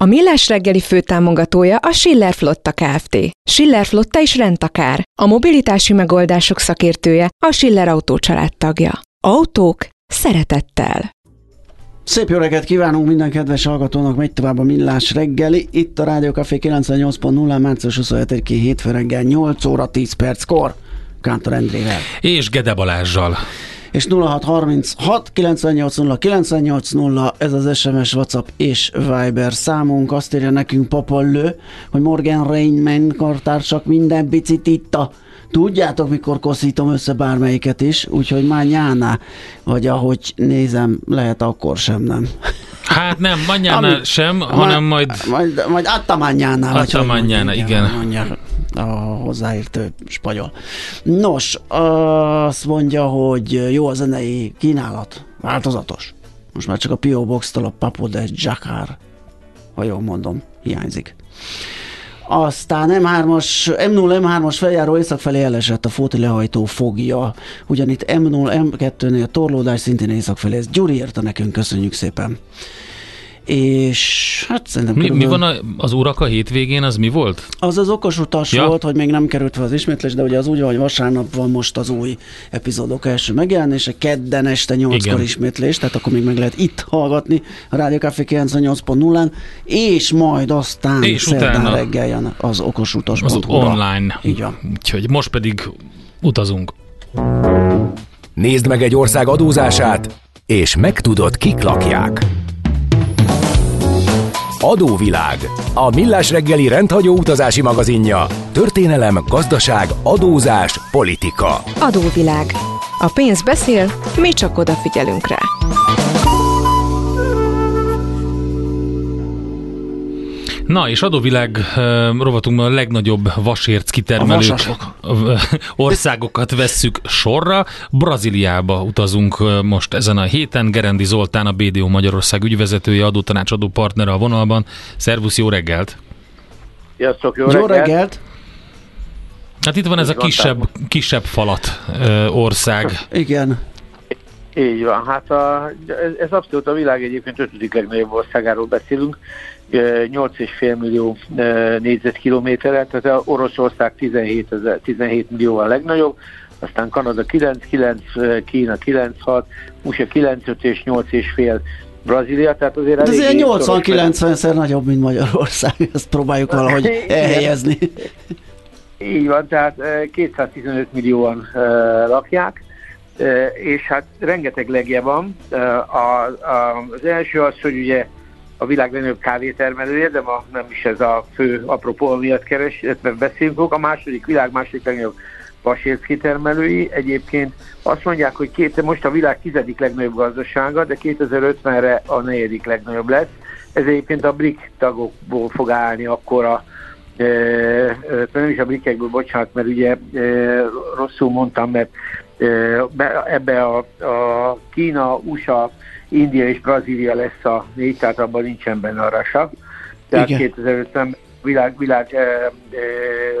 A Millás reggeli főtámogatója a Schiller Flotta Kft. Schiller Flotta is rendtakár. A mobilitási megoldások szakértője a Schiller Autó tagja. Autók szeretettel. Szép jó reggelt kívánunk minden kedves hallgatónak, megy tovább a Millás reggeli. Itt a Rádió Café 98.0, március 27 hétfő reggel 8 óra 10 perckor. Kántor Endrével. És Gede Balázsjal és 0636 980 980 ez az SMS, WhatsApp és Viber számunk. Azt írja nekünk Papallő, hogy Morgan Rainman kartársak minden picit itta. Tudjátok, mikor koszítom össze bármelyiket is, úgyhogy már nyána, vagy ahogy nézem, lehet akkor sem, nem? Hát nem, manyána sem, hanem majd... Majd, majd attamányána. Attamányána, igen. Mondja a hozzáértő spanyol. Nos, azt mondja, hogy jó a zenei kínálat, változatos. Most már csak a P.O. Box-tól a Papo de Jakar, ha jól mondom, hiányzik. Aztán M3-as, M0, M3-as feljáró észak felé elesett a Fóti lehajtó fogja. Ugyanitt M0, M2-nél torlódás szintén észak felé. Ez Gyuri írta nekünk, köszönjük szépen és hát szerintem... Mi, mi van az urak a hétvégén, az mi volt? Az az okos utas ja. volt, hogy még nem került fel az ismétlés, de ugye az úgy van, hogy vasárnap van most az új epizódok első megjelenése, kedden este 8-kor ismétlés, tehát akkor még meg lehet itt hallgatni a Rádió Café 98.0-án, és majd aztán és szerdán reggel jön az okos utas. Az online. Így van. Úgyhogy most pedig utazunk. Nézd meg egy ország adózását, és megtudod, kik lakják. Adóvilág. A millás reggeli rendhagyó utazási magazinja. Történelem, gazdaság, adózás, politika. Adóvilág. A pénz beszél, mi csak odafigyelünk rá. Na, és adóvilág rovatunkban a legnagyobb vasérc kitermelő országokat vesszük sorra. Brazíliába utazunk most ezen a héten. Gerendi Zoltán, a BDO Magyarország ügyvezetője, adótanácsadó partnere a vonalban. Szervusz, jó reggelt! Sziasztok, jó, jó reggelt! reggelt. Hát itt van ez a kisebb, kisebb falat ország. Igen. Így van, hát a, ez, ez abszolút a világ egyébként ötödik legnagyobb országáról beszélünk. 8,5 millió négyzetkilométerre, tehát Oroszország 17, 17 millió a legnagyobb, aztán Kanada 9,9, Kína 9,6, USA 9,5 és 8,5 Brazília, tehát azért Ez ilyen 80-90-szer nagyobb, mint Magyarország, ezt próbáljuk valahogy elhelyezni. Így van, tehát 215 millióan lakják, és hát rengeteg legje van. Az első az, hogy ugye a világ legnagyobb kávétermelője, de ma nem is ez a fő apropó miatt keres, beszélünk A második világ második legnagyobb vasérc kitermelői. Egyébként azt mondják, hogy két, most a világ tizedik legnagyobb gazdasága, de 2050-re a negyedik legnagyobb lesz. Ez egyébként a BRIC tagokból fog állni akkor a e, e, nem is a brikekből, bocsánat, mert ugye e, rosszul mondtam, mert e, ebbe a, a Kína, USA, India és Brazília lesz a négy, tehát abban nincsen benne a Rasa. Tehát Igen. 2050 világ, világ e, e,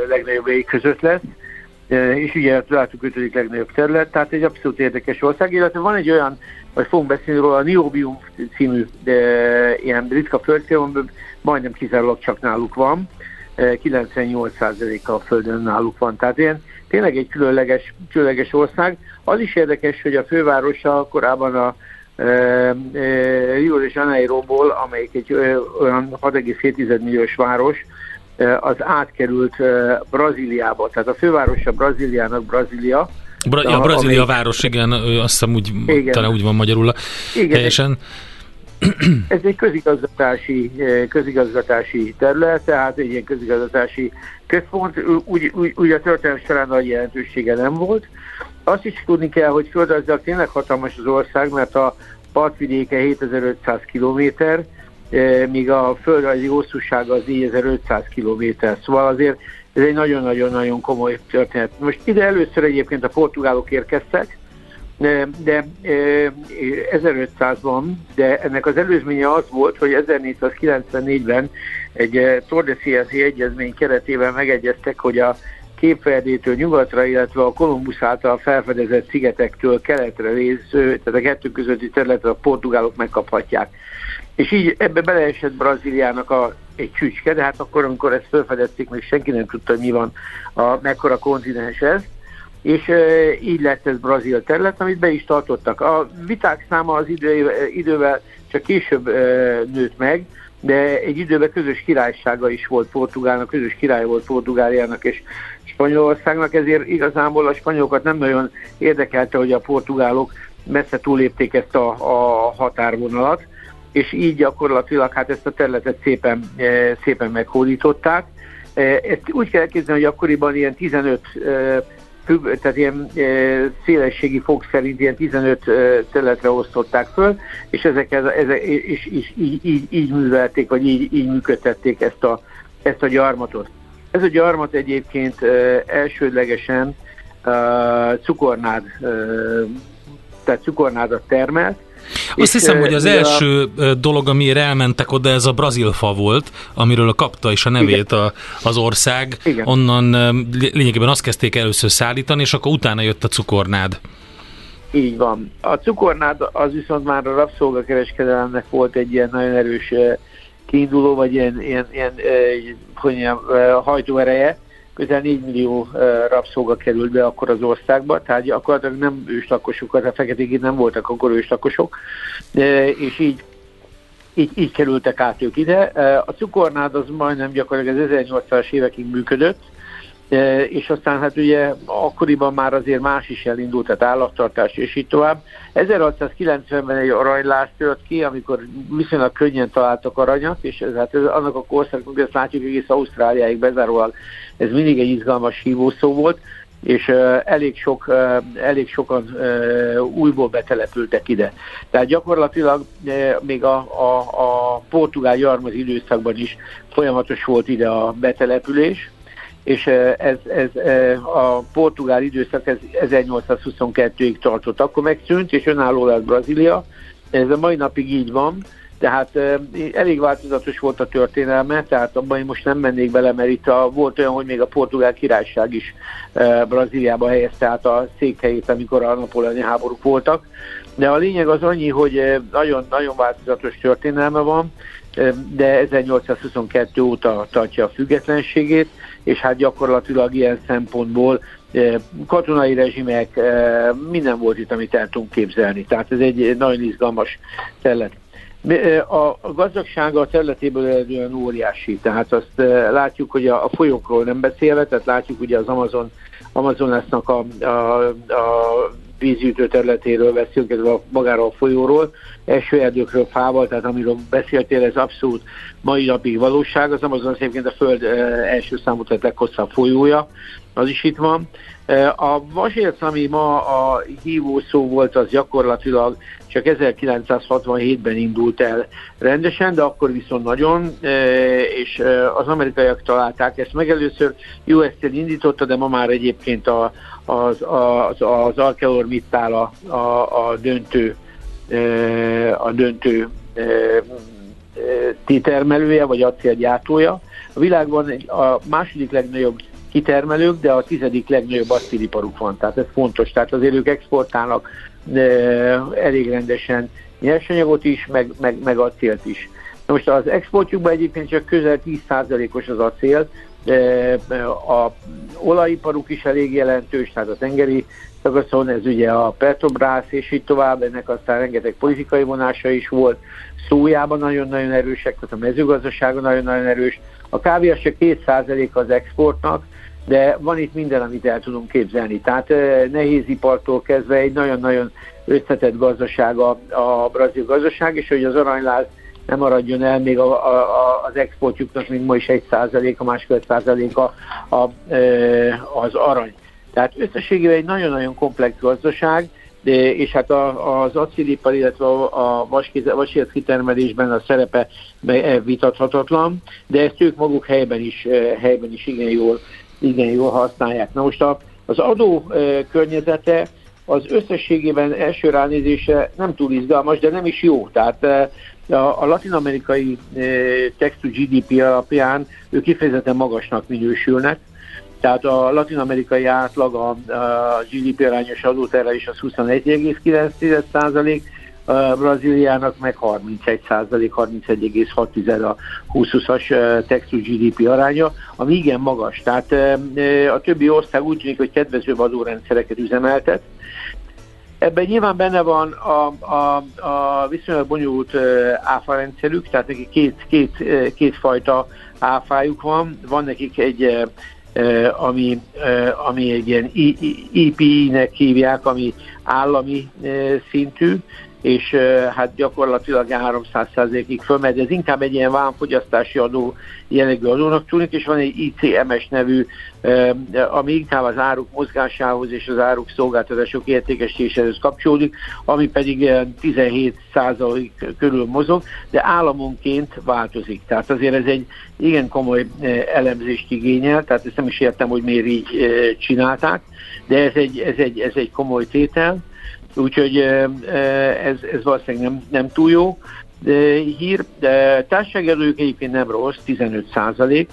legnagyobb régi között lesz. E, és ugye látjuk ötödik legnagyobb terület, tehát egy abszolút érdekes ország, illetve van egy olyan, vagy fogunk beszélni róla, a Niobium című e, ilyen ritka földszél, majdnem kizárólag csak náluk van, 98%-a a földön náluk van, tehát ilyen tényleg egy különleges, különleges ország. Az is érdekes, hogy a fővárosa korábban a Rio de Janeiroból, amelyik egy olyan 6,7 milliós város, az átkerült Brazíliába. Tehát a fővárosa Brazíliának Brazília. Bra- ja, Brazília amely... város, igen, azt hiszem úgy, igen. talán úgy van magyarul igen, helyesen. Ez egy közigazgatási, közigazgatási terület, tehát egy ilyen közigazgatási központ, úgy, úgy, úgy a történelem során nagy jelentősége nem volt. Azt is tudni kell, hogy földrajzilag tényleg hatalmas az ország, mert a partvidéke 7500 km, míg a földrajzi hosszúsága az 4500 km. Szóval azért ez egy nagyon-nagyon-nagyon komoly történet. Most ide először egyébként a portugálok érkeztek, de, de 1500-ban, de ennek az előzménye az volt, hogy 1494-ben egy Tordesillas egyezmény keretében megegyeztek, hogy a Képverdétől nyugatra, illetve a Kolumbusz által felfedezett szigetektől keletre résző, tehát a kettő közötti területre a portugálok megkaphatják. És így ebbe beleesett Brazíliának a, egy csücske, de hát akkor, amikor ezt felfedezték, még senki nem tudta, hogy mi van, a, mekkora kontinens ez, és így lett ez brazil terület, amit be is tartottak. A viták száma az idő, idővel csak később nőtt meg, de egy időben közös királysága is volt Portugálnak, közös király volt Portugáliának és Spanyolországnak, ezért igazából a spanyolokat nem nagyon érdekelte, hogy a portugálok messze túlépték ezt a, a határvonalat, és így gyakorlatilag hát ezt a területet szépen, e, szépen meghódították. E, ezt úgy kell elképzelni, hogy akkoriban ilyen 15 e, tehát ilyen szélességi fok szerint ilyen 15 területre osztották föl, és ezeket, ezek, és, és így, így, így művelték, vagy így, így működtették ezt a, ezt a gyarmatot. Ez a gyarmat egyébként elsődlegesen cukornád, tehát cukornádat termelt, azt hiszem, hogy az első a... dolog, amire elmentek oda, ez a brazil fa volt, amiről kapta is a nevét a, az ország. Igen. Onnan lényegében azt kezdték először szállítani, és akkor utána jött a cukornád. Így van. A cukornád az viszont már a rabszolgakereskedelemnek volt egy ilyen nagyon erős kiinduló, vagy ilyen, ilyen, ilyen hogy ilyen, hajtóereje, közel 4 millió rabszolga került be akkor az országba, tehát gyakorlatilag nem őslakosok, a feketék nem voltak akkor őslakosok, és így így, így kerültek át ők ide. A cukornád az majdnem gyakorlatilag az 1800-as évekig működött, és aztán hát ugye akkoriban már azért más is elindult, tehát állattartás és így tovább. 1690-ben egy aranylás tört ki, amikor viszonylag könnyen találtak aranyat, és ez, hát ez, annak a korszaknak, ezt látjuk egész Ausztráliáig bezárólag, ez mindig egy izgalmas hívószó volt, és uh, elég, sok, uh, elég sokan uh, újból betelepültek ide. Tehát gyakorlatilag még a, a, a portugál jarmaz időszakban is folyamatos volt ide a betelepülés, és ez, ez a portugál időszak ez 1822-ig tartott. Akkor megszűnt, és önálló lett Brazília. Ez a mai napig így van, tehát elég változatos volt a történelme, tehát abban én most nem mennék bele, mert itt a, volt olyan, hogy még a portugál királyság is Brazíliába helyezte át a székhelyét, amikor a napoleoni háborúk voltak. De a lényeg az annyi, hogy nagyon-nagyon változatos történelme van, de 1822 óta tartja a függetlenségét, és hát gyakorlatilag ilyen szempontból katonai rezsimek, minden volt itt, amit el tudunk képzelni. Tehát ez egy nagyon izgalmas terület. A gazdagsága a területéből eredően óriási, tehát azt látjuk, hogy a, folyókról nem beszélve, tehát látjuk ugye az Amazon, Amazonasnak a, a, a vízgyűjtő területéről beszélünk, ez a magáról a folyóról, esőerdőkről, fával, tehát amiről beszéltél, ez abszolút mai napig valóság. Az Amazon egyébként a Föld első számú, tehát leghosszabb folyója, az is itt van. A vasérc, ami ma a hívó szó volt, az gyakorlatilag csak 1967-ben indult el rendesen, de akkor viszont nagyon, és az amerikaiak találták ezt meg. Először US-tel indította, de ma már egyébként a, az, az, az ArcelorMittal a, a, a döntő a döntő titermelője, vagy acélgyártója. A világban a második legnagyobb kitermelők, de a tizedik legnagyobb acéliparuk van, tehát ez fontos. Tehát azért ők exportálnak elég rendesen nyersanyagot is, meg, meg, meg acélt is. Most az exportjukban egyébként csak közel 10%-os az acél, a olajiparuk is elég jelentős, tehát a tengeri szakaszon, ez ugye a Petrobras és így tovább, ennek aztán rengeteg politikai vonása is volt, szójában nagyon-nagyon erősek, tehát a mezőgazdaságon nagyon-nagyon erős. A kávé az csak 2% az exportnak, de van itt minden, amit el tudunk képzelni. Tehát nehézipartól kezdve egy nagyon-nagyon összetett gazdaság a, a brazil gazdaság, és hogy az aranyláz nem maradjon el, még a, a, az exportjuknak még ma is egy százalék, a egy százalék a, a, az arany. Tehát összességében egy nagyon-nagyon komplex gazdaság, és hát az acélipar, illetve a vasérc kitermelésben a szerepe vitathatatlan, de ezt ők maguk helyben is, helyben is igen jól igen jól használják. Na most a, az adó környezete az összességében első ránézése nem túl izgalmas, de nem is jó. Tehát a, a latin-amerikai textú GDP alapján ők kifejezetten magasnak minősülnek, tehát a latin-amerikai átlag a, a GDP arányos adóterhelés az 21,9 százalék, Brazíliának meg 31 százalék, 31,6 a 20-as textus GDP aránya, ami igen magas. Tehát a többi ország úgy tűnik, hogy kedvezőbb adórendszereket üzemeltet, Ebben nyilván benne van a, a, a viszonylag bonyolult áfa rendszerük, tehát nekik két, két, két fajta áfájuk van. Van nekik egy, ami, ami egy ilyen IPI-nek hívják, ami állami szintű, és hát gyakorlatilag 300%-ig fölmegy. Ez inkább egy ilyen vámfogyasztási adó jellegű adónak tűnik, és van egy ICMS nevű, ami inkább az áruk mozgásához és az áruk szolgáltatások értékesítéséhez kapcsolódik, ami pedig 17% körül mozog, de államonként változik. Tehát azért ez egy igen komoly elemzést igényel, tehát ezt nem is értem, hogy miért így csinálták, de ez egy, ez egy, ez egy komoly tétel. Úgyhogy ez, ez valószínűleg nem, nem túl jó hír. De adójuk egyébként nem rossz, 15 százalék,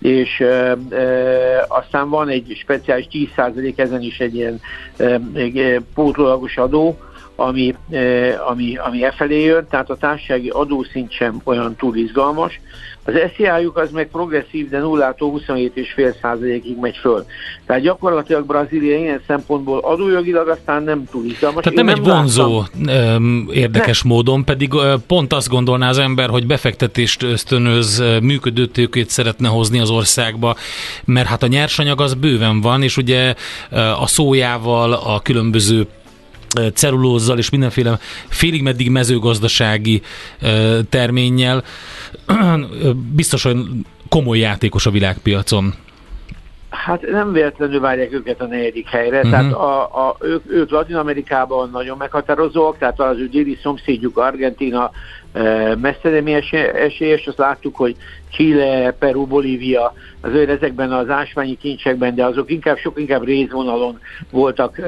és e, e, aztán van egy speciális 10 százalék, ezen is egy ilyen e, egy pótlólagos adó, ami, e, ami, ami e felé jön, tehát a társasági adószint sem olyan túl izgalmas. Az SZIA-juk az meg progresszív, de 0-tól 27,5 százalékig megy föl. Tehát gyakorlatilag Brazília ilyen szempontból adójogilag aztán nem túl izgalmas. Tehát nem, nem egy vonzó láttam. érdekes nem. módon, pedig pont azt gondolná az ember, hogy befektetést ösztönöz, működőtőkét szeretne hozni az országba, mert hát a nyersanyag az bőven van, és ugye a szójával, a különböző cellulózzal és mindenféle félig meddig mezőgazdasági terménnyel biztos, hogy komoly játékos a világpiacon. Hát nem véletlenül várják őket a negyedik helyre, uh-huh. tehát a, a, ők, ők Latin Amerikában nagyon meghatározóak, tehát az ő déli szomszédjuk Argentina messze nem esélyes, azt láttuk, hogy Chile, Peru, Bolívia, az ő ezekben az ásványi kincsekben, de azok inkább sok inkább részvonalon voltak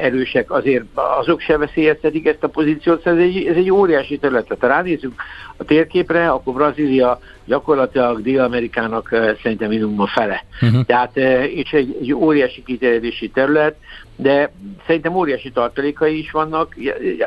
erősek, azért azok se veszélyeztetik ezt a pozíciót, ez egy, ez egy óriási terület. Ha ránézzük a térképre, akkor Brazília gyakorlatilag Dél-Amerikának szerintem minimum a fele. Uh-huh. Tehát és egy, egy óriási kiterjedési terület, de szerintem óriási tartalékai is vannak.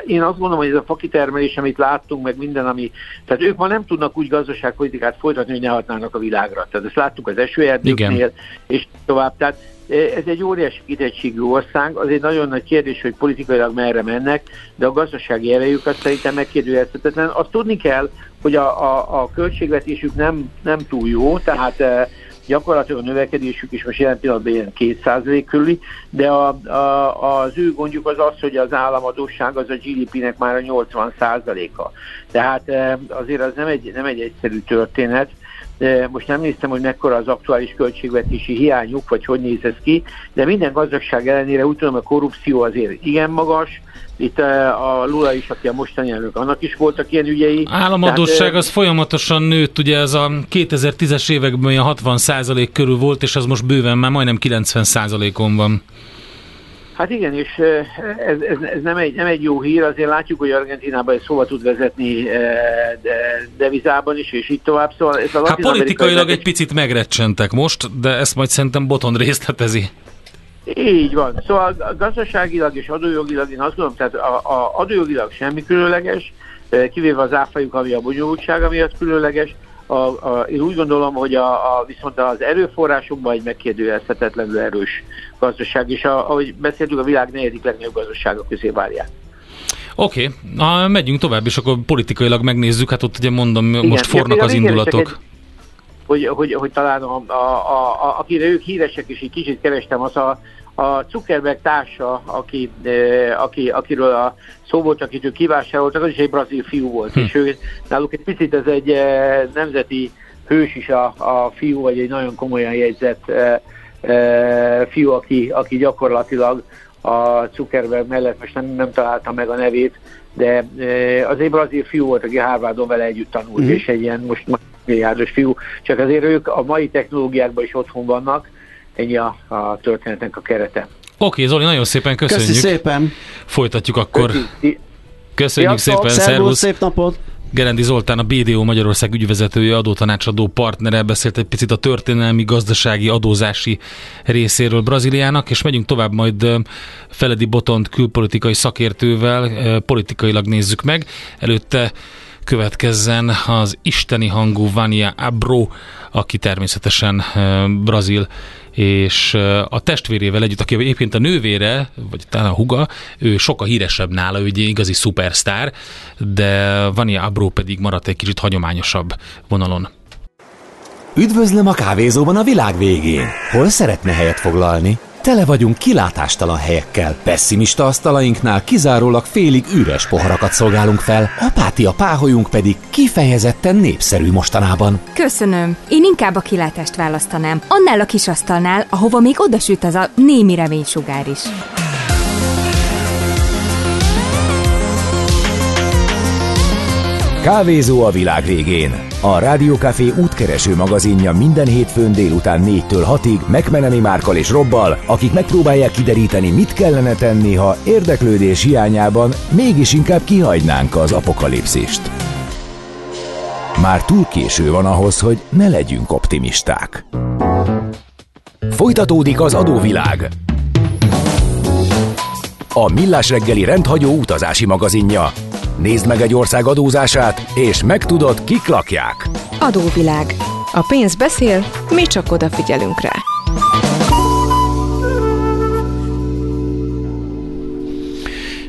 Én azt gondolom, hogy ez a fakitermelés, amit láttunk, meg minden, ami... Tehát ők ma nem tudnak úgy gazdaságpolitikát folytatni, hogy ne hatnának a világra. Tehát ezt láttuk az esőerdőknél, és tovább. Tehát e, ez egy óriási kitettségű ország, az egy nagyon nagy kérdés, hogy politikailag merre mennek, de a gazdasági erejük azt szerintem megkérdőjelezhetetlen. Azt tudni kell, hogy a, a, a költségvetésük nem, nem túl jó, tehát e, gyakorlatilag a növekedésük is most jelen pillanatban ilyen 2% körüli, de a, a, az ő gondjuk az az, hogy az államadóság az a GDP-nek már a 80%-a. Tehát e, azért az nem egy, nem egy egyszerű történet, most nem néztem, hogy mekkora az aktuális költségvetési hiányuk, vagy hogy néz ez ki, de minden gazdagság ellenére úgy tudom, a korrupció azért igen magas, itt a Lula is, aki a mostani elnök, annak is voltak ilyen ügyei. Államadóság Tehát, az folyamatosan nőtt, ugye ez a 2010-es években olyan 60% körül volt, és az most bőven már majdnem 90 on van. Hát igen, és ez, ez, ez nem, egy, nem egy jó hír, azért látjuk, hogy Argentinában ez szóval tud vezetni de, devizában is, és így tovább. Szóval ez a hát politikailag egy picit megrecsentek most, de ezt majd szerintem Boton részletezi. Így van. Szóval gazdaságilag és adójogilag én azt gondolom, tehát a, a adójogilag semmi különleges, kivéve az áfajuk, ami a bonyolultsága miatt különleges, a, a, én úgy gondolom, hogy a, a, viszont az erőforrásokban egy megkérdőjelezhetetlenül erős gazdaság, és a, ahogy beszéltük, a világ negyedik legnagyobb gazdasága közé várják. Oké, okay. megyünk tovább, és akkor politikailag megnézzük, hát ott ugye mondom, Igen, most fornak az indulatok. Egy, hogy, hogy, hogy talán a, a, a, a, akire ők híresek, és egy kicsit kerestem, az a, a Zuckerberg társa, aki, aki, akiről a szó volt, akit ők kivásároltak, az is egy brazil fiú volt, hm. és ő, náluk egy picit ez egy nemzeti hős is a, a fiú, vagy egy nagyon komolyan jegyzett eh, eh, fiú, aki, aki gyakorlatilag a Zuckerberg mellett, most nem, nem találtam meg a nevét, de eh, az egy brazil fiú volt, aki Harvardon vele együtt tanult, mm. és egy ilyen most milliárdos fiú, csak azért ők a mai technológiákban is otthon vannak, ennyi a, a történetnek a kerete. Oké, Zoli, nagyon szépen köszönjük. Köszi szépen. Folytatjuk akkor. Köszi. Köszönjük Sziasztok, szépen, Szervusz, szép napot. Gerendi Zoltán, a BDO Magyarország ügyvezetője, adótanácsadó partnere beszélt egy picit a történelmi, gazdasági, adózási részéről Brazíliának, és megyünk tovább majd Feledi Botont külpolitikai szakértővel, politikailag nézzük meg. Előtte következzen az isteni hangú Vania Abro, aki természetesen ö, brazil és a testvérével együtt, aki egyébként a nővére, vagy talán a huga, ő sokkal híresebb nála, ő egy igazi szupersztár, de Vania Abro pedig maradt egy kicsit hagyományosabb vonalon. Üdvözlöm a kávézóban a világ végén. Hol szeretne helyet foglalni? Tele vagyunk kilátástalan helyekkel. Pessimista asztalainknál kizárólag félig üres poharakat szolgálunk fel, apátia páholyunk pedig kifejezetten népszerű mostanában. Köszönöm. Én inkább a kilátást választanám. Annál a kis asztalnál, ahova még odasüt az a némi reménysugár is. Kávézó a világ végén. A Rádiókafé útkereső magazinja minden hétfőn délután 4-től 6-ig Megmeneni Márkal és Robbal, akik megpróbálják kideríteni, mit kellene tenni, ha érdeklődés hiányában mégis inkább kihagynánk az apokalipszist. Már túl késő van ahhoz, hogy ne legyünk optimisták. Folytatódik az adóvilág. A Millás reggeli rendhagyó utazási magazinja. Nézd meg egy ország adózását, és megtudod, kik lakják. Adóvilág. A pénz beszél, mi csak odafigyelünk rá.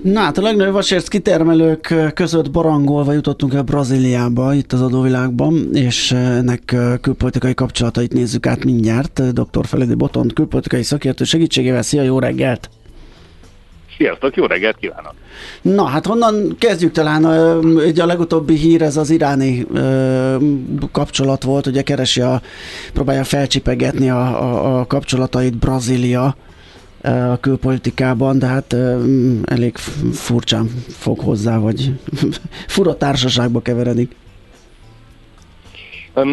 Na hát a legnagyobb vasérc kitermelők között barangolva jutottunk el Brazíliába, itt az adóvilágban, és ennek külpolitikai kapcsolatait nézzük át mindjárt. Dr. Feledi Botont külpolitikai szakértő segítségével. Szia, jó reggelt! Sziasztok, jó reggelt kívánok! Na, hát honnan kezdjük talán? Ugye a legutóbbi hír ez az iráni ö, kapcsolat volt, ugye keresi a, próbálja felcsipegetni a, a, a kapcsolatait Brazília a külpolitikában, de hát ö, elég furcsán fog hozzá, vagy fura társaságba keveredik.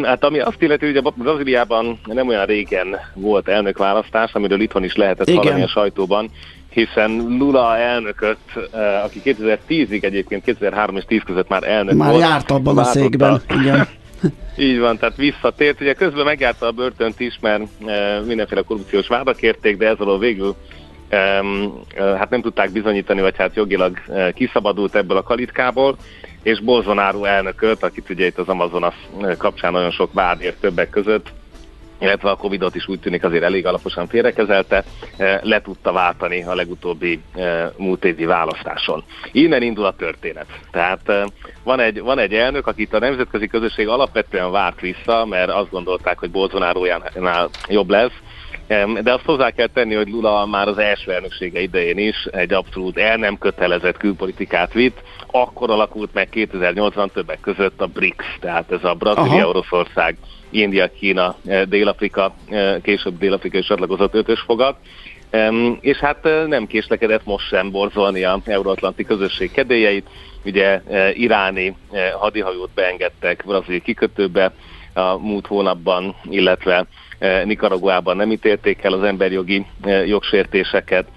Hát ami azt illeti, hogy a Brazíliában nem olyan régen volt elnökválasztás, amiről itthon is lehetett Igen. hallani a sajtóban, hiszen Lula elnököt, eh, aki 2010-ig egyébként 2003 és 10 között már elnök Már volt. járt abban a székben, igen. Így van, tehát visszatért. Ugye közben megjárta a börtönt is, mert e, mindenféle korrupciós vádak érték, de ez alól végül e, e, hát nem tudták bizonyítani, vagy hát jogilag e, kiszabadult ebből a kalitkából, és Bolsonaro elnököt, akit ugye itt az Amazonas kapcsán nagyon sok vád ért többek között, illetve a Covid-ot is úgy tűnik azért elég alaposan félrekezelte, eh, le tudta váltani a legutóbbi eh, múlt évi választáson. Innen indul a történet. Tehát eh, van egy, van egy elnök, akit a nemzetközi közösség alapvetően várt vissza, mert azt gondolták, hogy Bolsonaro-jánál jobb lesz, De azt hozzá kell tenni, hogy Lula már az első elnöksége idején is egy abszolút el nem kötelezett külpolitikát vitt. Akkor alakult meg 2008-ban többek között a BRICS, tehát ez a Brazília. Oroszország, India, Kína, eh, Dél-Afrika, eh, később Dél-Afrika is csatlakozott ötös fogat. És hát eh, nem késlekedett most sem borzolni a euróatlanti közösség kedélyeit. Ugye iráni hadihajót beengedtek brazil kikötőbe a múlt hónapban, illetve Nicaraguában nem ítélték el az emberjogi jogsértéseket,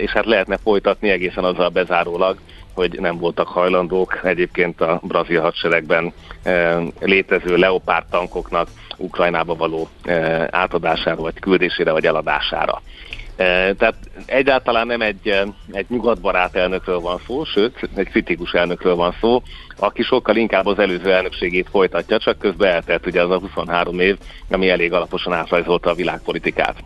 és hát lehetne folytatni egészen azzal bezárólag, hogy nem voltak hajlandók egyébként a brazil hadseregben eh, létező leopárd tankoknak Ukrajnába való eh, átadására, vagy küldésére, vagy eladására. Eh, Tehát egyáltalán nem egy, egy nyugatbarát elnökről van szó, sőt, egy kritikus elnökről van szó, aki sokkal inkább az előző elnökségét folytatja, csak közben eltelt ugye az a 23 év, ami elég alaposan átrajzolta a világpolitikát.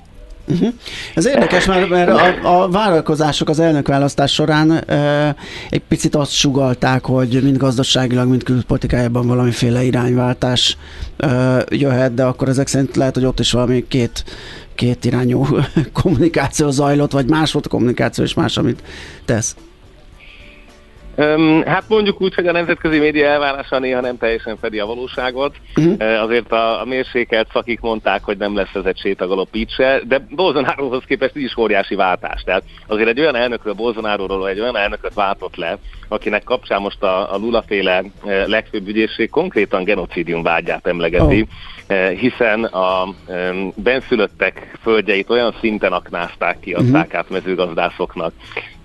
Ez érdekes, mert, mert a, a várakozások az elnökválasztás során e, egy picit azt sugalták, hogy mind gazdaságilag, mind külpolitikájában valamiféle irányváltás e, jöhet, de akkor ezek szerint lehet, hogy ott is valami két, két irányú kommunikáció zajlott, vagy más volt a kommunikáció, és más, amit tesz. Hát mondjuk úgy, hogy a nemzetközi média elvárása néha nem teljesen fedi a valóságot. Uh-huh. Azért a, a mérsékelt szakik mondták, hogy nem lesz ez egy sétagalop így se, de Bolsonarohoz képest így is óriási váltás. Tehát azért egy olyan elnökről, Bolsonaróról egy olyan elnököt váltott le, akinek kapcsán most a, a Lula-féle legfőbb ügyészség konkrétan genocidium vágyát emlegeti, oh. hiszen a benszülöttek földjeit olyan szinten aknázták ki, adták uh-huh. át mezőgazdászoknak,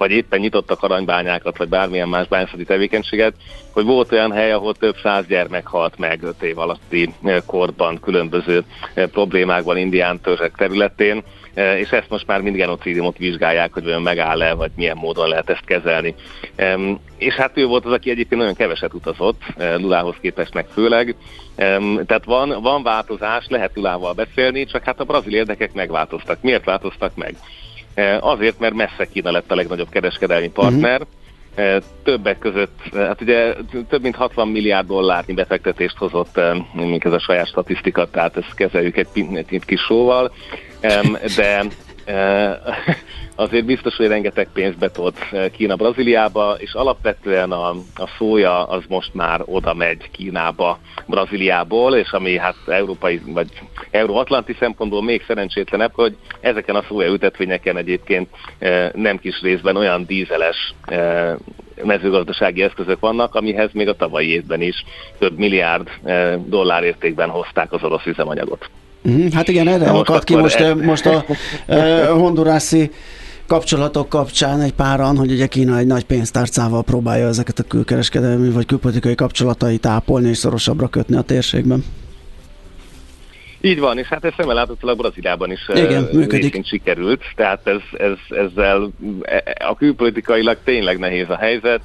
vagy éppen nyitottak aranybányákat, vagy bármilyen más bányászati tevékenységet, hogy volt olyan hely, ahol több száz gyermek halt meg öt év alatti korban különböző problémákban indián törzsek területén, és ezt most már mind genocidiumot vizsgálják, hogy olyan megáll-e, vagy milyen módon lehet ezt kezelni. És hát ő volt az, aki egyébként nagyon keveset utazott, Lulához képest meg főleg, tehát van, van változás, lehet Lulával beszélni, csak hát a brazil érdekek megváltoztak. Miért változtak meg? Azért, mert messze Kína lett a legnagyobb kereskedelmi partner, uh-huh. Többek között, hát ugye több mint 60 milliárd dollárnyi befektetést hozott, mint ez a saját statisztika, tehát ezt kezeljük egy, egy kis sóval, de azért biztos, hogy rengeteg pénzt betolt Kína Brazíliába, és alapvetően a, a szója az most már oda megy Kínába Brazíliából, és ami hát európai vagy euróatlanti szempontból még szerencsétlenebb, hogy ezeken a szója ültetvényeken egyébként nem kis részben olyan dízeles mezőgazdasági eszközök vannak, amihez még a tavalyi évben is több milliárd dollár értékben hozták az orosz üzemanyagot. Mhm, hát igen, erre akadt ki most, e... most a e, hondurászi kapcsolatok kapcsán egy páran, hogy ugye Kína egy nagy pénztárcával próbálja ezeket a külkereskedelmi vagy külpolitikai kapcsolatait ápolni és szorosabbra kötni a térségben. Így van, és hát ez szemmel láthatólag Brazíliában is Igen, működik. sikerült, tehát ez, ez, ezzel e, a külpolitikailag tényleg nehéz a helyzet,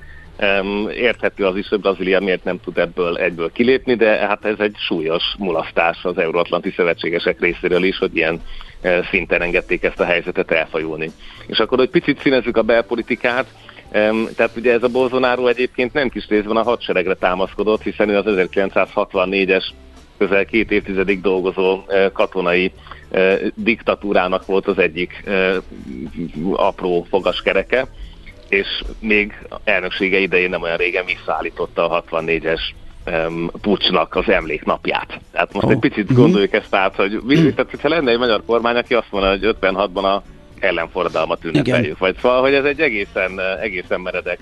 Érthető az is, hogy Brazília miért nem tud ebből egyből kilépni, de hát ez egy súlyos mulasztás az Euróatlanti Szövetségesek részéről is, hogy ilyen e, szinten engedték ezt a helyzetet elfajulni. És akkor, hogy picit színezzük a belpolitikát, tehát ugye ez a Bolsonaro egyébként nem kis részben a hadseregre támaszkodott, hiszen ő az 1964-es közel két évtizedig dolgozó e, katonai e, diktatúrának volt az egyik apró fogaskereke, és még elnöksége idején nem olyan régen visszaállította a 64-es um, pucsnak az emléknapját. Tehát most oh. egy picit mhm. gondoljuk ezt át, hogy tehát, hogyha lenne egy magyar kormány, aki azt mondja, hogy 56-ban a ellenforradalmat ünnepeljük, vagy szóval, hogy ez egy egészen, egészen meredek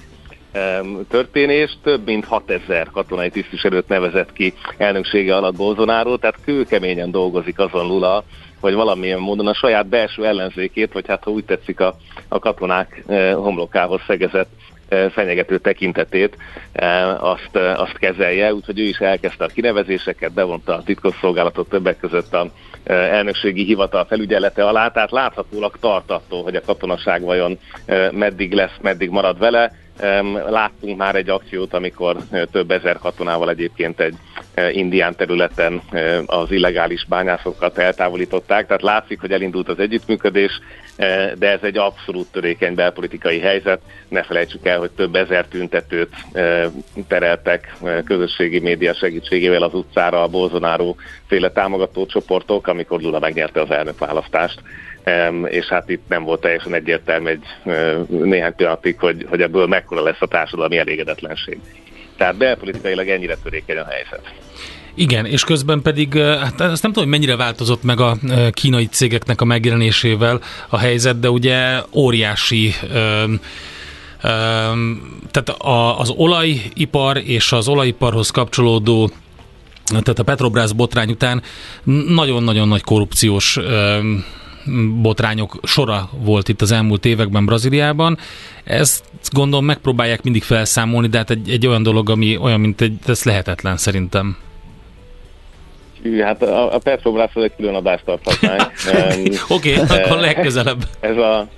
történés, több mint 6000 katonai tisztviselőt nevezett ki elnöksége alatt Bolsonaro, tehát kőkeményen dolgozik azon Lula, hogy valamilyen módon a saját belső ellenzékét, vagy hát ha úgy tetszik a, a katonák eh, homlokához szegezett eh, fenyegető tekintetét, eh, azt, azt kezelje, úgyhogy ő is elkezdte a kinevezéseket, bevonta a titkosszolgálatot többek között a elnökségi hivatal felügyelete alá, tehát láthatólag tart attól, hogy a katonaság vajon meddig lesz, meddig marad vele, Láttunk már egy akciót, amikor több ezer katonával egyébként egy indián területen az illegális bányászokat eltávolították, tehát látszik, hogy elindult az együttműködés, de ez egy abszolút törékeny belpolitikai helyzet. Ne felejtsük el, hogy több ezer tüntetőt tereltek közösségi média segítségével az utcára a Bolsonaro féle támogató csoportok, amikor Lula megnyerte az elnökválasztást és hát itt nem volt teljesen egyértelmű egy néhány pillanatig, hogy, hogy ebből mekkora lesz a társadalmi elégedetlenség. Tehát belpolitikailag ennyire törékeny a helyzet. Igen, és közben pedig, hát azt nem tudom, hogy mennyire változott meg a kínai cégeknek a megjelenésével a helyzet, de ugye óriási öm, tehát az olajipar és az olajiparhoz kapcsolódó tehát a Petrobras botrány után nagyon-nagyon nagy korrupciós botrányok sora volt itt az elmúlt években Brazíliában. Ezt gondolom megpróbálják mindig felszámolni, de hát egy, egy olyan dolog, ami olyan, mint egy, ez lehetetlen szerintem. Hát a, a Petrobras egy külön adást tarthatnánk. Oké, okay, akkor legközelebb. Ez a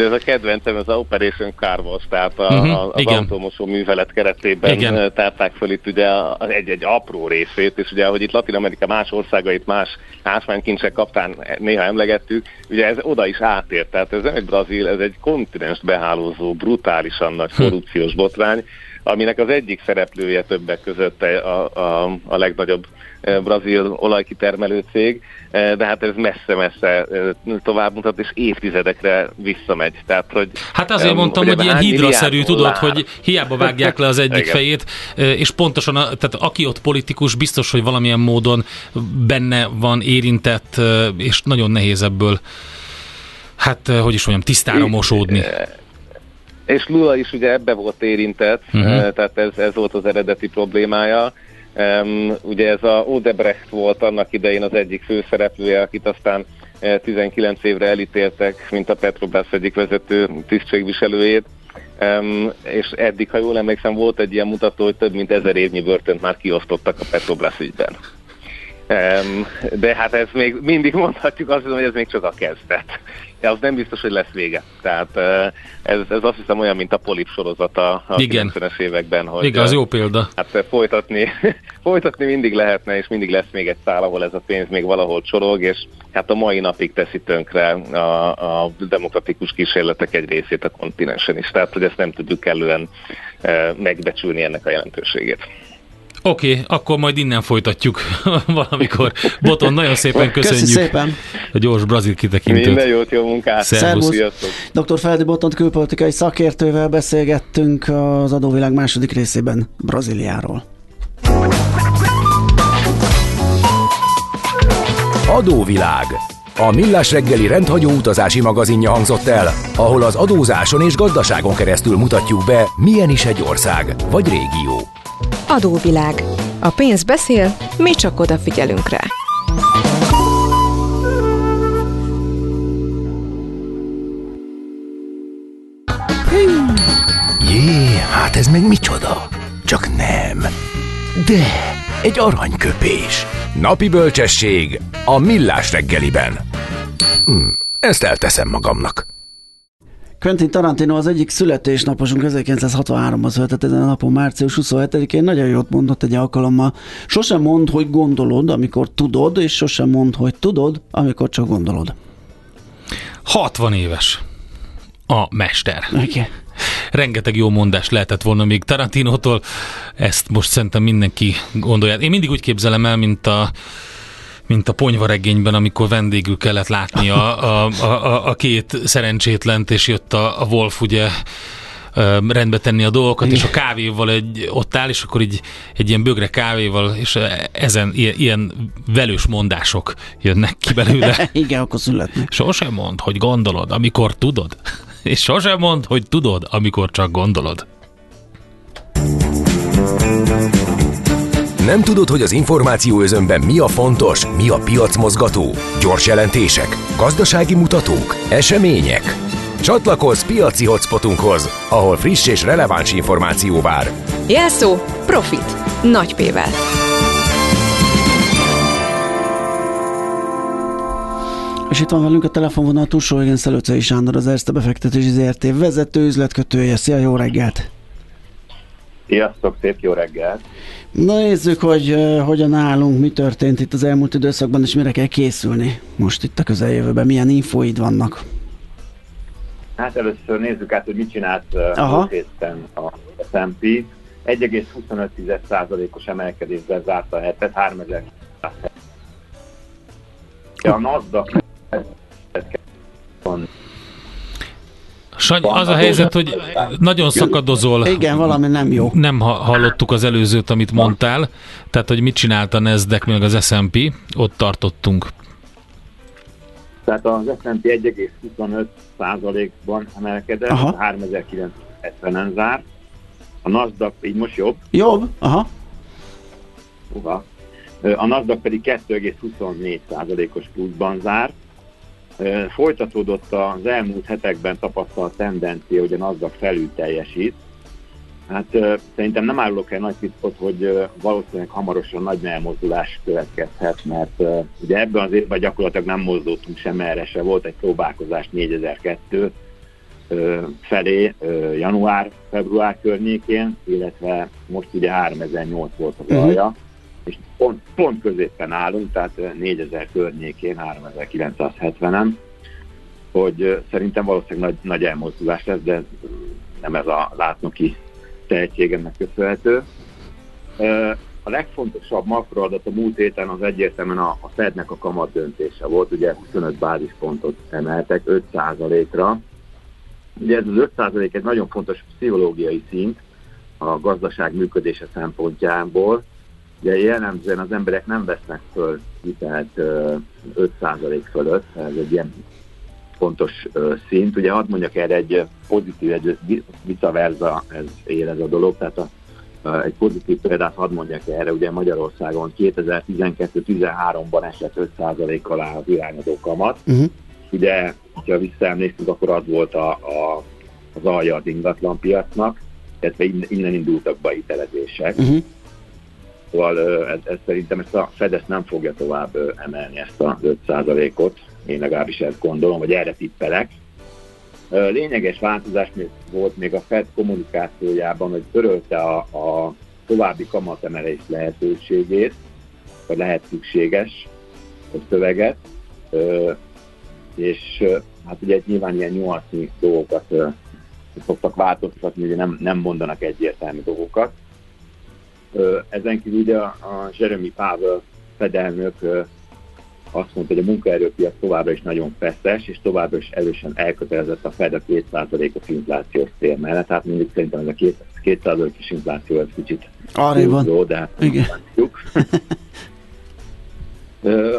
ez a kedvencem, az a Operation Carvos, tehát a, uh-huh, az igen. automosó művelet keretében igen. tárták föl itt ugye egy-egy apró részét, és ugye, ahogy itt Latin Amerika más országait más ásványkincsek kaptán néha emlegettük, ugye ez oda is átért, tehát ez nem egy Brazil, ez egy kontinens behálózó, brutálisan nagy hm. korrupciós botrány, aminek az egyik szereplője többek között a, a, a legnagyobb brazil olajkitermelő cég, de hát ez messze-messze tovább mutat, és évtizedekre visszamegy. Tehát, hogy, hát azért mondtam, hogy ilyen hidraszerű, tudod, hogy hiába vágják le az egyik fejét, és pontosan, tehát aki ott politikus, biztos, hogy valamilyen módon benne van érintett, és nagyon nehéz ebből, hát hogy is mondjam, tisztára mosódni. És Lula is ugye ebbe volt érintett, uh-huh. tehát ez, ez volt az eredeti problémája. Um, ugye ez a Odebrecht volt annak idején az egyik főszereplője, akit aztán 19 évre elítéltek, mint a Petrobras egyik vezető tisztségviselőjét. Um, és eddig, ha jól emlékszem, volt egy ilyen mutató, hogy több mint ezer évnyi börtönt már kiosztottak a Petrobras ügyben. De hát ez még mindig mondhatjuk azt hiszem, hogy ez még csak a kezdet. De az nem biztos, hogy lesz vége. Tehát ez, ez azt hiszem olyan, mint a polip sorozata a Igen. 90-es években. Hogy, Igen, az jó példa. Hát folytatni, folytatni mindig lehetne, és mindig lesz még egy szál, ahol ez a pénz még valahol csorog, és hát a mai napig teszi tönkre a, a demokratikus kísérletek egy részét a kontinensen is. Tehát, hogy ezt nem tudjuk kellően megbecsülni ennek a jelentőségét. Oké, okay, akkor majd innen folytatjuk valamikor. Boton, nagyon szépen köszönjük Köszi szépen. a gyors brazil kitekintőt. Minden jót, jó munkát. Szervusz. Dr. Feldi Botont külpolitikai szakértővel beszélgettünk az adóvilág második részében Brazíliáról. Adóvilág. A Millás reggeli rendhagyó utazási magazinja hangzott el, ahol az adózáson és gazdaságon keresztül mutatjuk be, milyen is egy ország vagy régió. Adóvilág. A pénz beszél, mi csak odafigyelünk rá. Jé, hát ez meg micsoda? Csak nem. De, egy aranyköpés. Napi bölcsesség a millás reggeliben. Hm, ezt elteszem magamnak. Quentin Tarantino az egyik születésnaposunk 1963-ban született ezen a napon, március 27-én. Nagyon jót mondott egy alkalommal. Sosem mond, hogy gondolod, amikor tudod, és sosem mond, hogy tudod, amikor csak gondolod. 60 éves a mester. Okay. Rengeteg jó mondás lehetett volna még Tarantinótól, ezt most szerintem mindenki gondolja. Én mindig úgy képzelem el, mint a mint a ponyvaregényben, amikor vendégül kellett látni a, a, a, a két szerencsétlent, és jött a, a Wolf ugye rendbe tenni a dolgokat, és a kávéval egy, ott áll, és akkor így egy ilyen bögre kávéval, és ezen ilyen, ilyen velős mondások jönnek ki belőle. Igen, akkor születnek. Sosem mond, hogy gondolod, amikor tudod. És sosem mond, hogy tudod, amikor csak gondolod. Nem tudod, hogy az információ özönben mi a fontos, mi a piacmozgató? Gyors jelentések, gazdasági mutatók, események? Csatlakozz piaci hotspotunkhoz, ahol friss és releváns információ vár. Jelszó Profit. Nagy P-vel. És itt van velünk a telefonvonal túlsó, igen, Szelőcei Sándor, az Erste befektetési ZRT vezető üzletkötője. Szia, jó reggelt! Sziasztok, szép jó reggelt! Na nézzük, hogy uh, hogyan állunk, mi történt itt az elmúlt időszakban, és mire kell készülni most itt a közeljövőben, milyen infóid vannak? Hát először nézzük át, hogy mit csinált uh, héten a S&P. 1,25%-os emelkedésben zárta a hetet, 3000 a NASDAQ Sanyi, az a helyzet, hogy nagyon szakadozol. Igen, valami nem jó. Nem hallottuk az előzőt, amit mondtál. Tehát, hogy mit csinált a Nasdaq, meg az S&P, ott tartottunk. Tehát az S&P 1,25 százalékban emelkedett, 3970-en zár. A Nasdaq így most jobb. Jobb, aha. Uha. A Nasdaq pedig 2,24 százalékos pluszban zárt Folytatódott az elmúlt hetekben tapasztalt tendencia, hogy a NASDAQ felül teljesít. Hát szerintem nem állok el nagy titkot, hogy valószínűleg hamarosan nagy elmozdulás következhet, mert ugye ebben az évben gyakorlatilag nem mozdultunk sem erre se. Volt egy próbálkozás 4002 felé január-február környékén, illetve most ugye 3008 volt az mhm. alja. Uh-huh és pont, pont középen állunk, tehát 4000 környékén, 3970-en, hogy szerintem valószínűleg nagy, nagy elmozdulás lesz, de nem ez a látnoki tehetségemnek köszönhető. a legfontosabb makroadat a múlt héten az egyértelműen a, a Fednek a kamat döntése volt, ugye 25 bázispontot emeltek 5%-ra. Ugye ez az 5% egy nagyon fontos pszichológiai szint a gazdaság működése szempontjából. Ugye jellemzően az emberek nem vesznek föl hitelt 5% fölött, ez egy ilyen fontos szint. Ugye hadd mondjak erre egy pozitív, egy vice versa ez él ez a dolog, tehát a egy pozitív példát hadd mondjak erre, ugye Magyarországon 2012-13-ban esett 5% alá az irányadó kamat. Uh-huh. Ugye, ha visszaemlékszünk, akkor az volt a, a, az alja az ingatlan piacnak, illetve innen indultak be hitelezések. Uh-huh. Szóval ez, ez szerintem ezt a Fedesz nem fogja tovább emelni ezt a 5%-ot, én legalábbis ezt gondolom, vagy erre tippelek. Lényeges változás volt még a Fed kommunikációjában, hogy törölte a, a további kamatemelés lehetőségét, vagy lehet szükséges a szöveget, és hát ugye nyilván ilyen nyolcni dolgokat szoktak változtatni, ugye nem, nem mondanak egyértelmű dolgokat. Ezen kívül ugye a, Jeremy Powell fedelnök azt mondta, hogy a munkaerőpiac továbbra is nagyon feszes, és továbbra is erősen elkötelezett a Fed a 2%-os inflációs cél mellett. Tehát mindig szerintem ez a 2%-os infláció ez kicsit Arréban. de hát Igen.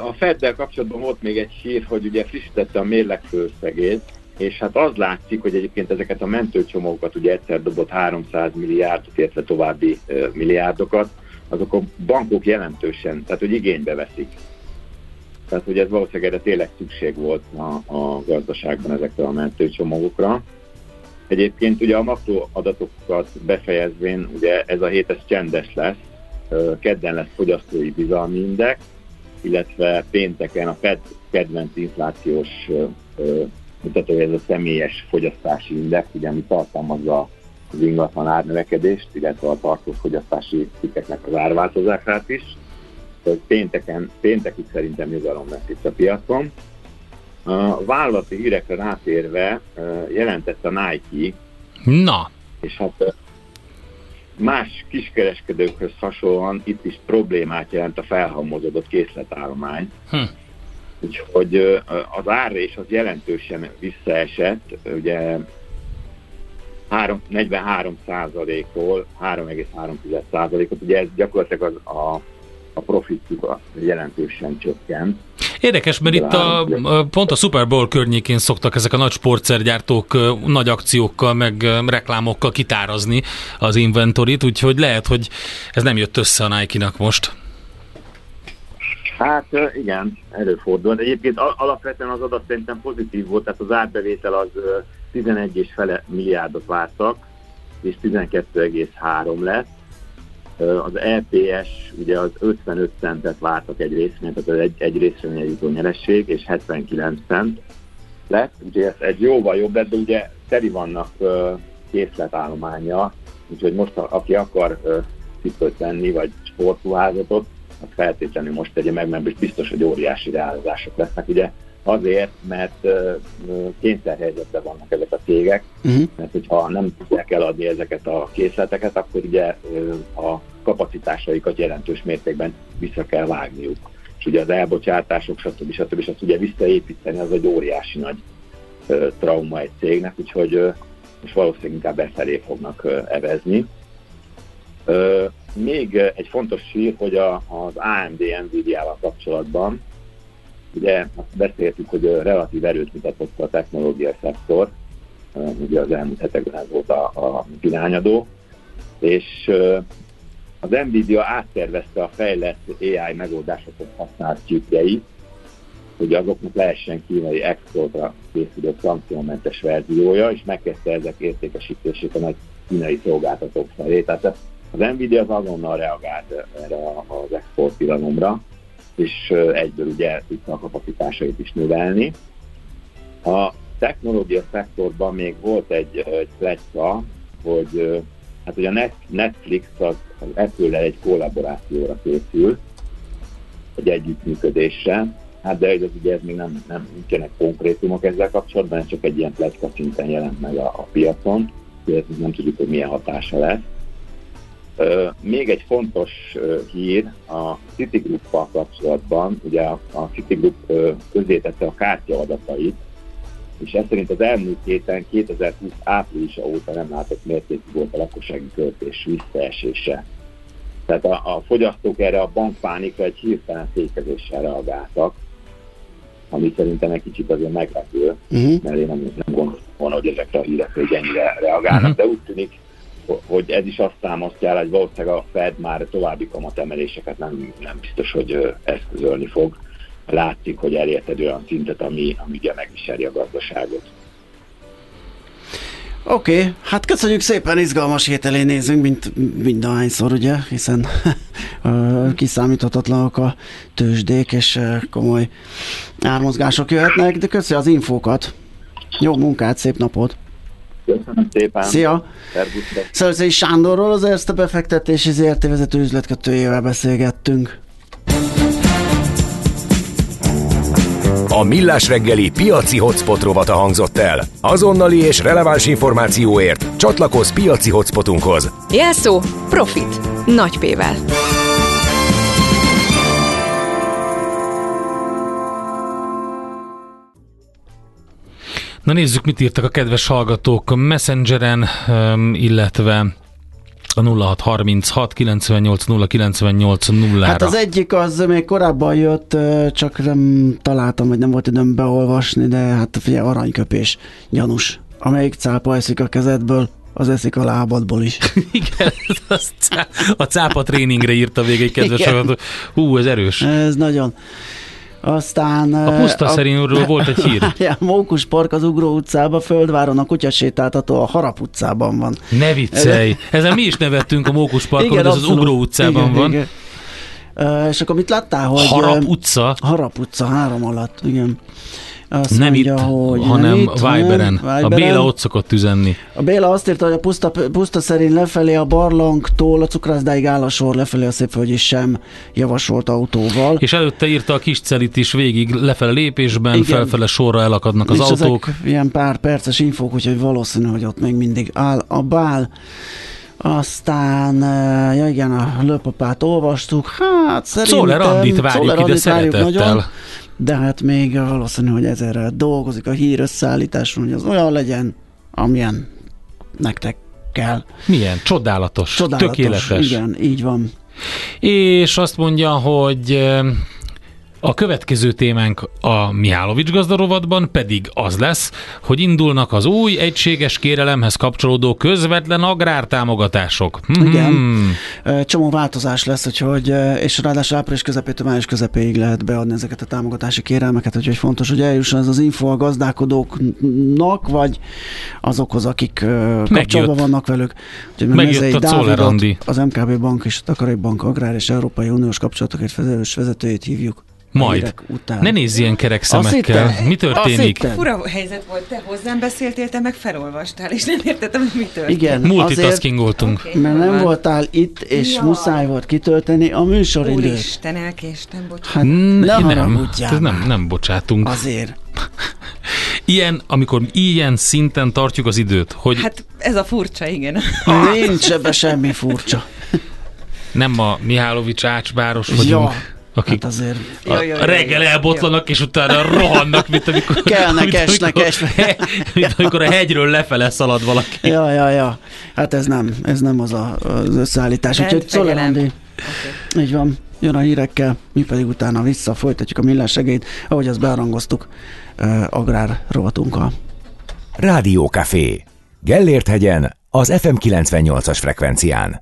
A Feddel kapcsolatban volt még egy hír, hogy ugye frissítette a mérleg főszegét, és hát az látszik, hogy egyébként ezeket a mentőcsomókat ugye egyszer dobott 300 milliárdot, illetve további milliárdokat, azok a bankok jelentősen, tehát hogy igénybe veszik. Tehát, hogy ez valószínűleg erre tényleg szükség volt a, a gazdaságban ezekre a mentőcsomagokra. Egyébként ugye a makroadatokat befejezvén, ugye ez a hét ez csendes lesz, kedden lesz fogyasztói bizalmi index, illetve pénteken a Fed kedvenc inflációs mutatója ez a személyes fogyasztási index, ugye ami tartalmazza az ingatlan árnövekedést, illetve a tartós fogyasztási cikkeknek az árváltozását is hogy pénteken, péntekig szerintem nyugalom lesz itt a piacon. A vállalati hírekre rátérve jelentett a Nike, Na. és hát más kiskereskedőkhöz hasonlóan itt is problémát jelent a felhalmozódott készletállomány. Hm. Úgyhogy az árrés az jelentősen visszaesett, ugye 3, 43 százalékról 3,3 százalékot, ugye ez gyakorlatilag az, a a profitjuk jelentősen csökkent. Érdekes, mert itt a, pont a Super Bowl környékén szoktak ezek a nagy sportszergyártók nagy akciókkal, meg reklámokkal kitárazni az inventorit, úgyhogy lehet, hogy ez nem jött össze a Nike-nak most. Hát igen, előfordul. Egyébként alapvetően az adat szerintem pozitív volt, tehát az árbevétel az 11 és fele milliárdot vártak, és 12,3 lett. Az EPS ugye az 55 centet vártak egy részvény, tehát egy, egy részvényen jutó nyeresség, és 79 cent lett, úgyhogy ez egy jóval jobb lett, de ugye teri vannak készletállománya, úgyhogy most aki akar cipőt venni, vagy sportruházatot, az feltétlenül most tegye meg, mert biztos, hogy óriási reálozások lesznek. Ugye Azért, mert kényszerhelyzetben vannak ezek a cégek, uh-huh. mert hogyha nem tudják eladni ezeket a készleteket, akkor ugye a kapacitásaikat jelentős mértékben vissza kell vágniuk. És ugye az elbocsátások, stb. stb. stb. ugye visszaépíteni az egy óriási nagy trauma egy cégnek, úgyhogy és valószínűleg inkább befelé fognak evezni. Még egy fontos sír, hogy a, az AMD Nvidia-val kapcsolatban Ugye azt beszéltük, hogy relatív erőt mutatott a technológiai szektor, ugye az elmúlt hetekben ez volt a, a irányadó, és az Nvidia áttervezte a fejlett AI megoldásokat használt csipjeit, hogy azoknak lehessen kínai exportra készülő szankciómentes verziója, és megkezdte ezek értékesítését a nagy kínai szolgáltatók felé. Tehát az Nvidia az azonnal reagált erre az export tilalomra, és egyből ugye tudta a kapacitásait is növelni. A technológia szektorban még volt egy, egy pletyka, hogy hát hogy a Netflix az, az apple egy kollaborációra készül, egy együttműködésre, hát de ez ugye ez még nem, nem nincsenek konkrétumok ezzel kapcsolatban, ez csak egy ilyen pletyka szinten jelent meg a, a piacon, ez nem tudjuk, hogy milyen hatása lesz. Még egy fontos hír a Citigroup-kal kapcsolatban, ugye a Citigroup közé tette a kártya adatait, és ez szerint az elmúlt héten 2020 áprilisa óta nem látott mértékű volt a lakossági költés visszaesése. Tehát a, a fogyasztók erre a bankpánikra egy hirtelen fékezéssel reagáltak, ami szerintem egy kicsit azért meglepő, uh-huh. mert én nem, nem gondolom volna, hogy ezekre a hírekre ennyire reagálnak, uh-huh. de úgy tűnik, hogy ez is azt támasztja el, hogy valószínűleg a Fed már további kamatemeléseket nem, nem biztos, hogy eszközölni fog. Látszik, hogy elért egy olyan szintet, ami, ami ugye megviseli a gazdaságot. Oké, okay, hát köszönjük szépen, izgalmas hét elé nézünk, mint mindahányszor, ugye, hiszen kiszámíthatatlanok a tőzsdék, és komoly ármozgások jöhetnek, de köszi az infókat. Jó munkát, szép napot! Köszönöm szépen! Szia! Szerzői Sándorról, az Erste befektetési ZRT vezető üzletkötőjével beszélgettünk. A Millás reggeli piaci hotspot rovata hangzott el. Azonnali és releváns információért csatlakozz piaci hotspotunkhoz. Jelszó Profit. Nagy P-vel. Na nézzük, mit írtak a kedves hallgatók Messengeren, illetve a 0636 98 098 0 Hát az egyik az még korábban jött, csak nem találtam, vagy nem volt időm beolvasni, de hát figyelj, aranyköpés, gyanús. Amelyik cápa eszik a kezedből, az eszik a lábadból is. Igen, az a cápa tréningre írta végig egy kedves hallgató. Hú, ez erős. Ez nagyon. Aztán... A puszta szerintről volt egy hír. Ja, Mókus Park az Ugró utcában, Földváron a kutyasétáltató a Harap utcában van. Ne viccelj! Ezen mi is nevettünk a Mókus Parkon, igen, de ez abszolút. az Ugró utcában igen, van. Igen. Uh, és akkor mit láttál, hogy... Harap utca? Harap utca, három alatt, igen. Azt nem mondja, itt, hogy hanem nem itt, Viberen. Viberen. A Béla ott szokott üzenni. A Béla azt írta, hogy a puszta, puszta szerint lefelé a barlangtól a cukrászdáig áll a sor, lefelé a Szépvölgy sem javasolt autóval. És előtte írta a kis celit is végig lefele lépésben, Igen. felfele sorra elakadnak az és autók. Ezek ilyen pár perces infók, úgyhogy valószínű, hogy ott még mindig áll a bál. Aztán, ja igen, a lőpapát olvastuk, hát szerintem... Szóler Andit várjuk ide szeretettel. Nagyon, de hát még valószínű, hogy ezerre dolgozik a hír összeállításon, hogy az olyan legyen, amilyen nektek kell. Milyen? Csodálatos, Csodálatos tökéletes. Igen, így van. És azt mondja, hogy a következő témánk a Mihálovics gazdarovatban pedig az lesz, hogy indulnak az új egységes kérelemhez kapcsolódó közvetlen agrártámogatások. Igen, hmm. csomó változás lesz, úgyhogy, és ráadásul április közepétől május közepéig lehet beadni ezeket a támogatási kérelmeket, úgyhogy fontos, hogy eljusson ez az info a gazdálkodóknak, vagy azokhoz, akik kapcsolatban vannak velük. Úgyhogy Megjött a Dávidot, az MKB Bank és a Takarékbank Agrár és Európai Uniós kapcsolatokért felelős vezetőjét hívjuk. Majd. Után. Ne nézz ilyen kerek szemekkel. Mi történik? Fura helyzet volt, te hozzám beszéltél, te meg felolvastál, és nem értettem, hogy mi történik. Igen, Multitaskingoltunk. Okay, mert nem voltál itt, és ja. muszáj volt kitölteni a műsoridőt. Úristen, elkéstem, bocsánat. Hát, ne nem, nem, nem, nem bocsátunk. Azért. Ilyen, amikor ilyen szinten tartjuk az időt, hogy... Hát ez a furcsa, igen. Nincs ebbe semmi furcsa. Nem a Mihálovics ácsbáros vagyunk. Ja akik hát azért... A, jaj, jaj, reggel jaj, elbotlanak, és utána rohannak, mint amikor... Kelnek, mint esnek, amikor, esnek. Mint amikor a hegyről lefele szalad valaki. Ja, ja, ja. Hát ez nem, ez nem az a, az összeállítás. Úgyhogy Szolelandi. Okay. Így van. Jön a hírekkel, mi pedig utána vissza folytatjuk a millás segélyt, ahogy azt bearangoztuk uh, agrár rovatunkkal. Rádió Café. Gellért hegyen, az FM 98-as frekvencián.